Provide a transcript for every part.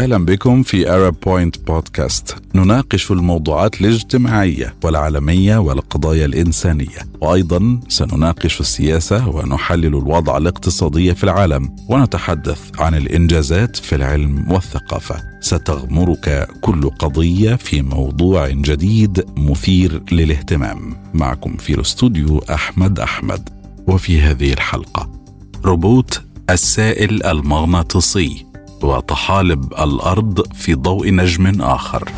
أهلا بكم في Arab Point Podcast نناقش الموضوعات الاجتماعية والعالمية والقضايا الإنسانية. وأيضا سنناقش السياسة ونحلل الوضع الاقتصادي في العالم. ونتحدث عن الإنجازات في العلم والثقافة. ستغمرك كل قضية في موضوع جديد مثير للاهتمام. معكم في الاستوديو أحمد أحمد. وفي هذه الحلقة روبوت السائل المغناطيسي. وطحالب الأرض في ضوء نجم آخر.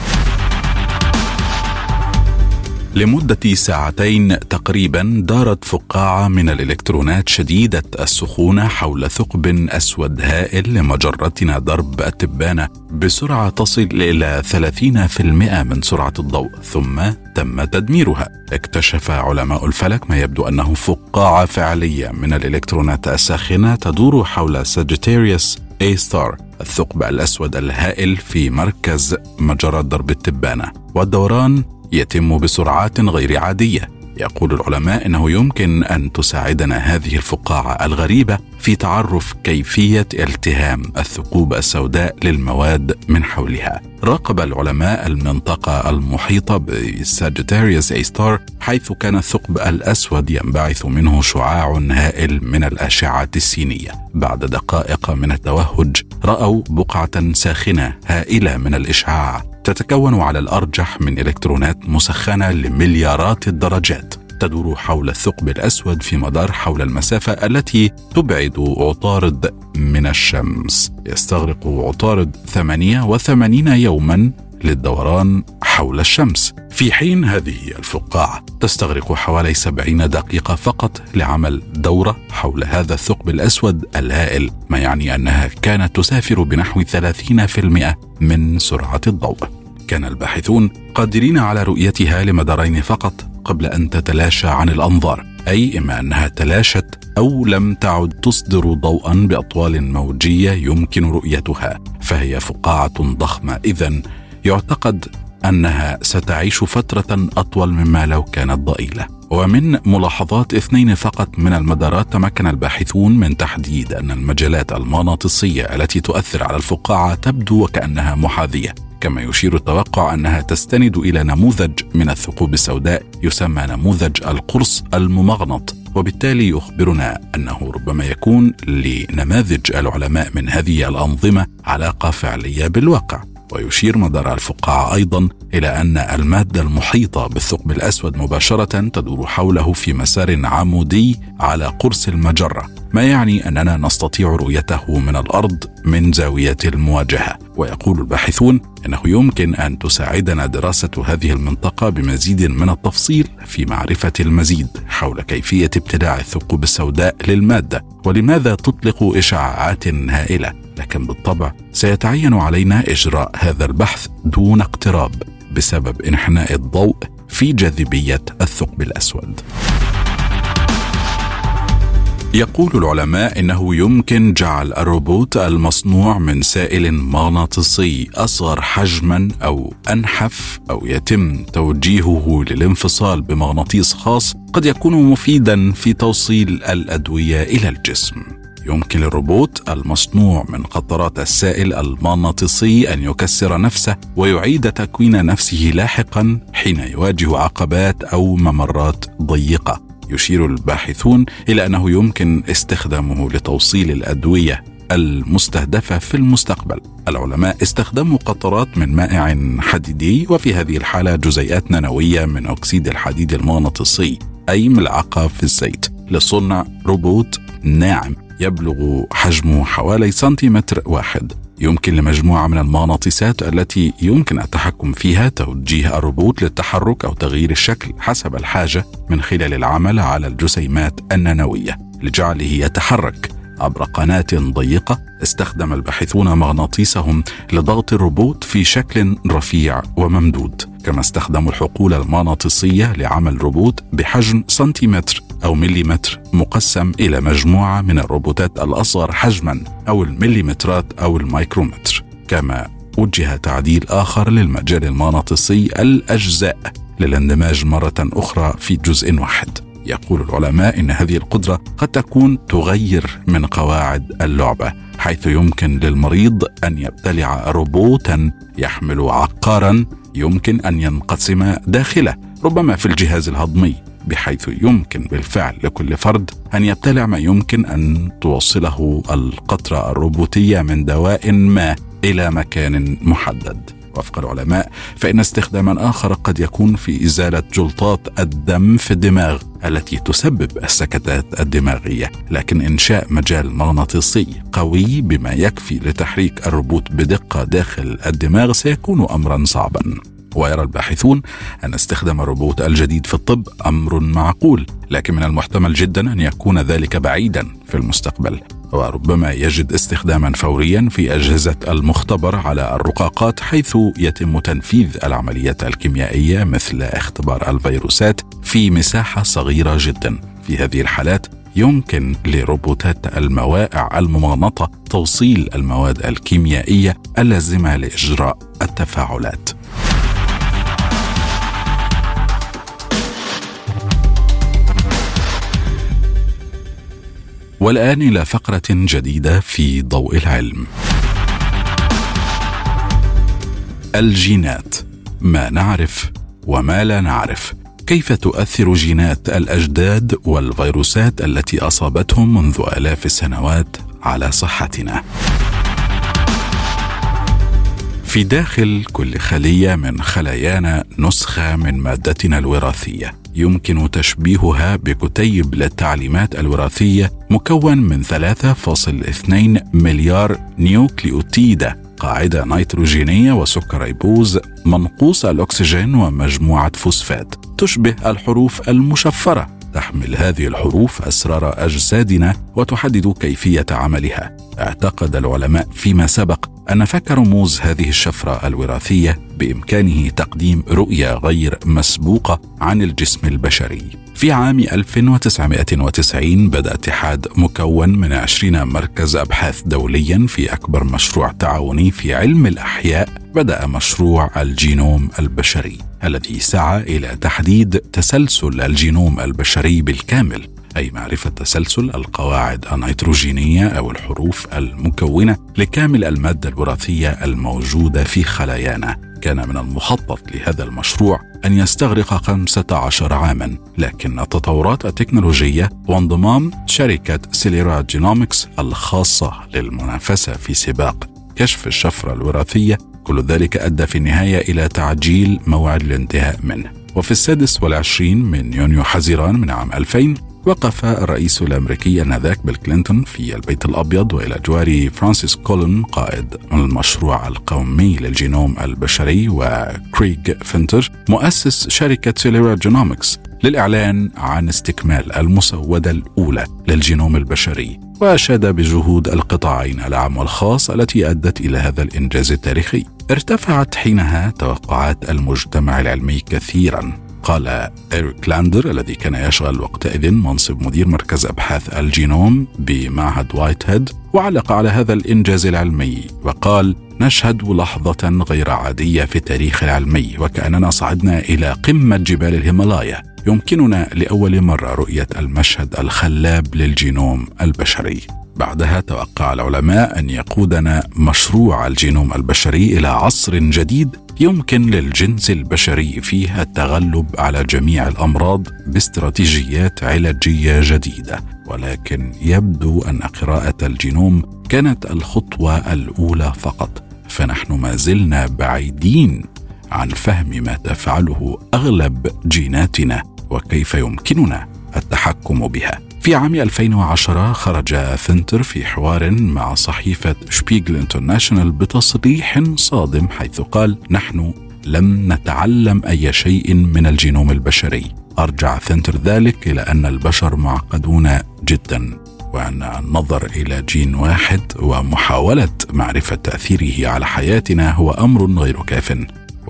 لمدة ساعتين تقريبا دارت فقاعة من الإلكترونات شديدة السخونة حول ثقب أسود هائل لمجرتنا درب التبانة بسرعة تصل إلى 30% من سرعة الضوء ثم تم تدميرها. اكتشف علماء الفلك ما يبدو أنه فقاعة فعلية من الإلكترونات الساخنة تدور حول ساجيتاريوس A ستار الثقب الأسود الهائل في مركز مجرة درب التبانة والدوران يتم بسرعات غير عادية. يقول العلماء إنه يمكن أن تساعدنا هذه الفقاعة الغريبة في تعرف كيفية التهام الثقوب السوداء للمواد من حولها. راقب العلماء المنطقة المحيطة بساجيتاريوس اي ستار حيث كان الثقب الأسود ينبعث منه شعاع هائل من الأشعة السينية. بعد دقائق من التوهج رأوا بقعة ساخنة هائلة من الإشعاع تتكون على الأرجح من إلكترونات مسخنة لمليارات الدرجات تدور حول الثقب الأسود في مدار حول المسافة التي تبعد عطارد من الشمس. يستغرق عطارد 88 يوما للدوران حول الشمس. في حين هذه الفقاعة تستغرق حوالي 70 دقيقة فقط لعمل دورة حول هذا الثقب الأسود الهائل ما يعني أنها كانت تسافر بنحو 30% من سرعة الضوء. كان الباحثون قادرين على رؤيتها لمدارين فقط قبل أن تتلاشى عن الأنظار أي إما أنها تلاشت أو لم تعد تصدر ضوءا بأطوال موجية يمكن رؤيتها فهي فقاعة ضخمة. اذا يعتقد أنها ستعيش فترة أطول مما لو كانت ضئيلة. ومن ملاحظات اثنين فقط من المدارات تمكن الباحثون من تحديد أن المجالات المغناطيسية التي تؤثر على الفقاعة تبدو وكأنها محاذية. كما يشير التوقع أنها تستند إلى نموذج من الثقوب السوداء يسمى نموذج القرص الممغنط. وبالتالي يخبرنا أنه ربما يكون لنماذج العلماء من هذه الأنظمة علاقة فعلية بالواقع. ويشير مدار الفقاعة أيضا إلى أن المادة المحيطة بالثقب الأسود مباشرة تدور حوله في مسار عمودي على قرص المجرة. ما يعني أننا نستطيع رؤيته من الأرض من زاوية المواجهة؟ ويقول الباحثون إنه يمكن أن تساعدنا دراسة هذه المنطقة بمزيد من التفصيل في معرفة المزيد حول كيفية ابتلاع الثقوب السوداء للمادة. ولماذا تطلق اشعاعات هائلة؟ لكن بالطبع سيتعين علينا إجراء هذا البحث دون اقتراب بسبب انحناء الضوء في جاذبية الثقب الأسود. يقول العلماء إنه يمكن جعل الروبوت المصنوع من سائل مغناطيسي أصغر حجما أو أنحف أو يتم توجيهه للانفصال بمغناطيس خاص قد يكون مفيدا في توصيل الأدوية إلى الجسم. يمكن للروبوت المصنوع من قطرات السائل المغناطيسي أن يكسر نفسه ويعيد تكوين نفسه لاحقا حين يواجه عقبات أو ممرات ضيقة. يشير الباحثون إلى أنه يمكن استخدامه لتوصيل الأدوية المستهدفة في المستقبل. العلماء استخدموا قطرات من مائع حديدي وفي هذه الحالة جزيئات نانوية من أكسيد الحديد المغناطيسي أي ملعقة في الزيت لصنع روبوت ناعم يبلغ حجمه حوالي سنتيمتر واحد يمكن لمجموعة من المغناطيسات التي يمكن التحكم فيها توجيه الروبوت للتحرك أو تغيير الشكل حسب الحاجة من خلال العمل على الجسيمات النانوية لجعله يتحرك. عبر قناة ضيقة استخدم الباحثون مغناطيسهم لضغط الروبوت في شكل رفيع وممدود كما استخدموا الحقول المغناطيسية لعمل روبوت بحجم سنتيمتر. أو مليمتر مقسم إلى مجموعة من الروبوتات الأصغر حجما أو المليمترات أو الميكرومتر. كما وجه تعديل آخر للمجال المغناطيسي الأجزاء للاندماج مرة أخرى في جزء واحد. يقول العلماء إن هذه القدرة قد تكون تغير من قواعد اللعبة حيث يمكن للمريض أن يبتلع روبوتا يحمل عقارا يمكن أن ينقسم داخله ربما في الجهاز الهضمي. بحيث يمكن بالفعل لكل فرد أن يبتلع ما يمكن أن توصله القطرة الروبوتية من دواء ما إلى مكان محدد. وفق العلماء فإن استخداما آخر قد يكون في إزالة جلطات الدم في الدماغ التي تسبب السكتات الدماغية. لكن إنشاء مجال مغناطيسي قوي بما يكفي لتحريك الروبوت بدقة داخل الدماغ سيكون أمرا صعبا. ويرى الباحثون أن استخدام الروبوت الجديد في الطب أمر معقول لكن من المحتمل جدا أن يكون ذلك بعيدا في المستقبل. وربما يجد استخداما فوريا في أجهزة المختبر على الرقاقات حيث يتم تنفيذ العمليات الكيميائية مثل اختبار الفيروسات في مساحة صغيرة جدا. في هذه الحالات يمكن لروبوتات الموائع الممغنطه توصيل المواد الكيميائية اللازمة لإجراء التفاعلات. والآن إلى فقرة جديدة في ضوء العلم. الجينات ما نعرف وما لا نعرف. كيف تؤثر جينات الأجداد والفيروسات التي أصابتهم منذ آلاف السنوات على صحتنا؟ في داخل كل خلية من خلايانا نسخة من مادتنا الوراثية. يمكن تشبيهها بكتيب للتعليمات الوراثية مكون من 3.2 مليار نيوكليوتيدة قاعدة نيتروجينية وسكر ريبوز منقوص الأكسجين ومجموعة فوسفات. تشبه الحروف المشفرة. تحمل هذه الحروف أسرار أجسادنا وتحدد كيفية عملها. اعتقد العلماء فيما سبق أن فك رموز هذه الشفرة الوراثية بإمكانه تقديم رؤية غير مسبوقة عن الجسم البشري. في عام 1990 بدأ اتحاد مكون من 20 مركز أبحاث دوليا في أكبر مشروع تعاوني في علم الأحياء بدأ مشروع الجينوم البشري. الذي سعى إلى تحديد تسلسل الجينوم البشري بالكامل أي معرفة تسلسل القواعد النيتروجينية أو الحروف المكونة لكامل المادة الوراثية الموجودة في خلايانا. كان من المخطط لهذا المشروع أن يستغرق 15 عاما لكن التطورات التكنولوجية وانضمام شركة Celera Genomics الخاصة للمنافسة في سباق كشف الشفرة الوراثية كل ذلك أدى في النهاية إلى تعجيل موعد الانتهاء منه. وفي السادس والعشرين من يونيو حزيران من عام 2000 وقف الرئيس الأمريكي انذاك بيل كلينتون في البيت الأبيض وإلى جوار فرانسيس كولينز قائد المشروع القومي للجينوم البشري وكريغ فينتر مؤسس شركة سيليرا جينومكس للإعلان عن استكمال المسودة الأولى للجينوم البشري. وأشاد بجهود القطاعين العام والخاص التي أدت إلى هذا الإنجاز التاريخي. ارتفعت حينها توقعات المجتمع العلمي كثيرا. قال إريك لاندر الذي كان يشغل وقتئذ منصب مدير مركز أبحاث الجينوم بمعهد وايت هيد وعلق على هذا الإنجاز العلمي وقال نشهد لحظة غير عادية في التاريخ العلمي وكأننا صعدنا إلى قمة جبال الهيمالايا. يمكننا لأول مرة رؤية المشهد الخلاب للجينوم البشري. بعدها توقع العلماء أن يقودنا مشروع الجينوم البشري إلى عصر جديد يمكن للجنس البشري فيه التغلب على جميع الأمراض باستراتيجيات علاجية جديدة. ولكن يبدو أن قراءة الجينوم كانت الخطوة الأولى فقط. فنحن ما زلنا بعيدين عن فهم ما تفعله أغلب جيناتنا وكيف يمكننا التحكم بها. في عام 2010 خرج فنتر في حوار مع صحيفة شبيغل انترناشونال بتصريح صادم حيث قال نحن لم نتعلم أي شيء من الجينوم البشري. أرجع فنتر ذلك إلى أن البشر معقدون جدا وأن النظر إلى جين واحد ومحاولة معرفة تأثيره على حياتنا هو أمر غير كاف.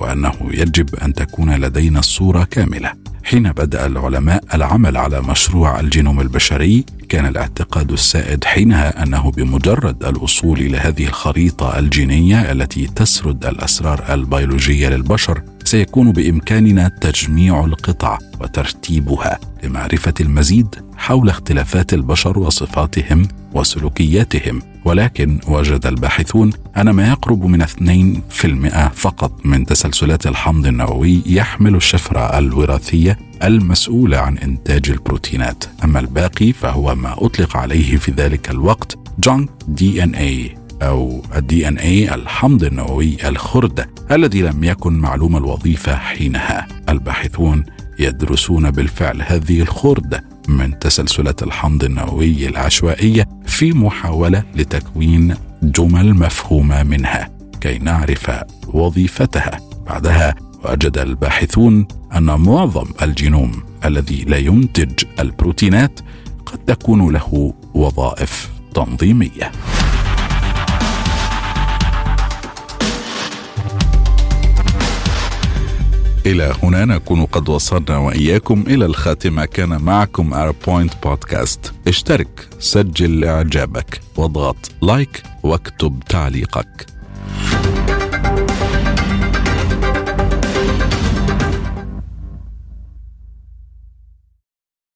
وأنه يجب أن تكون لدينا الصورة كاملة. حين بدأ العلماء العمل على مشروع الجينوم البشري كان الاعتقاد السائد حينها أنه بمجرد الوصول إلى هذه الخريطة الجينية التي تسرد الأسرار البيولوجية للبشر سيكون بإمكاننا تجميع القطع وترتيبها لمعرفة المزيد حول اختلافات البشر وصفاتهم وسلوكياتهم. ولكن وجد الباحثون أن ما يقرب من 2% فقط من تسلسلات الحمض النووي يحمل الشفرة الوراثية المسؤولة عن إنتاج البروتينات. أما الباقي فهو ما أطلق عليه في ذلك الوقت جانك دي إن اي أو ال DNA الحمض النووي الخردة الذي لم يكن معلوم الوظيفة حينها. الباحثون يدرسون بالفعل هذه الخردة من تسلسلات الحمض النووي العشوائية في محاولة لتكوين جمل مفهومة منها كي نعرف وظيفتها. بعدها وجد الباحثون أن معظم الجينوم الذي لا ينتج البروتينات قد تكون له وظائف تنظيمية. إلى هنا نكون قد وصلنا وإياكم إلى الخاتمة. كان معكم أربوينت بودكاست اشترك سجل إعجابك واضغط لايك واكتب تعليقك.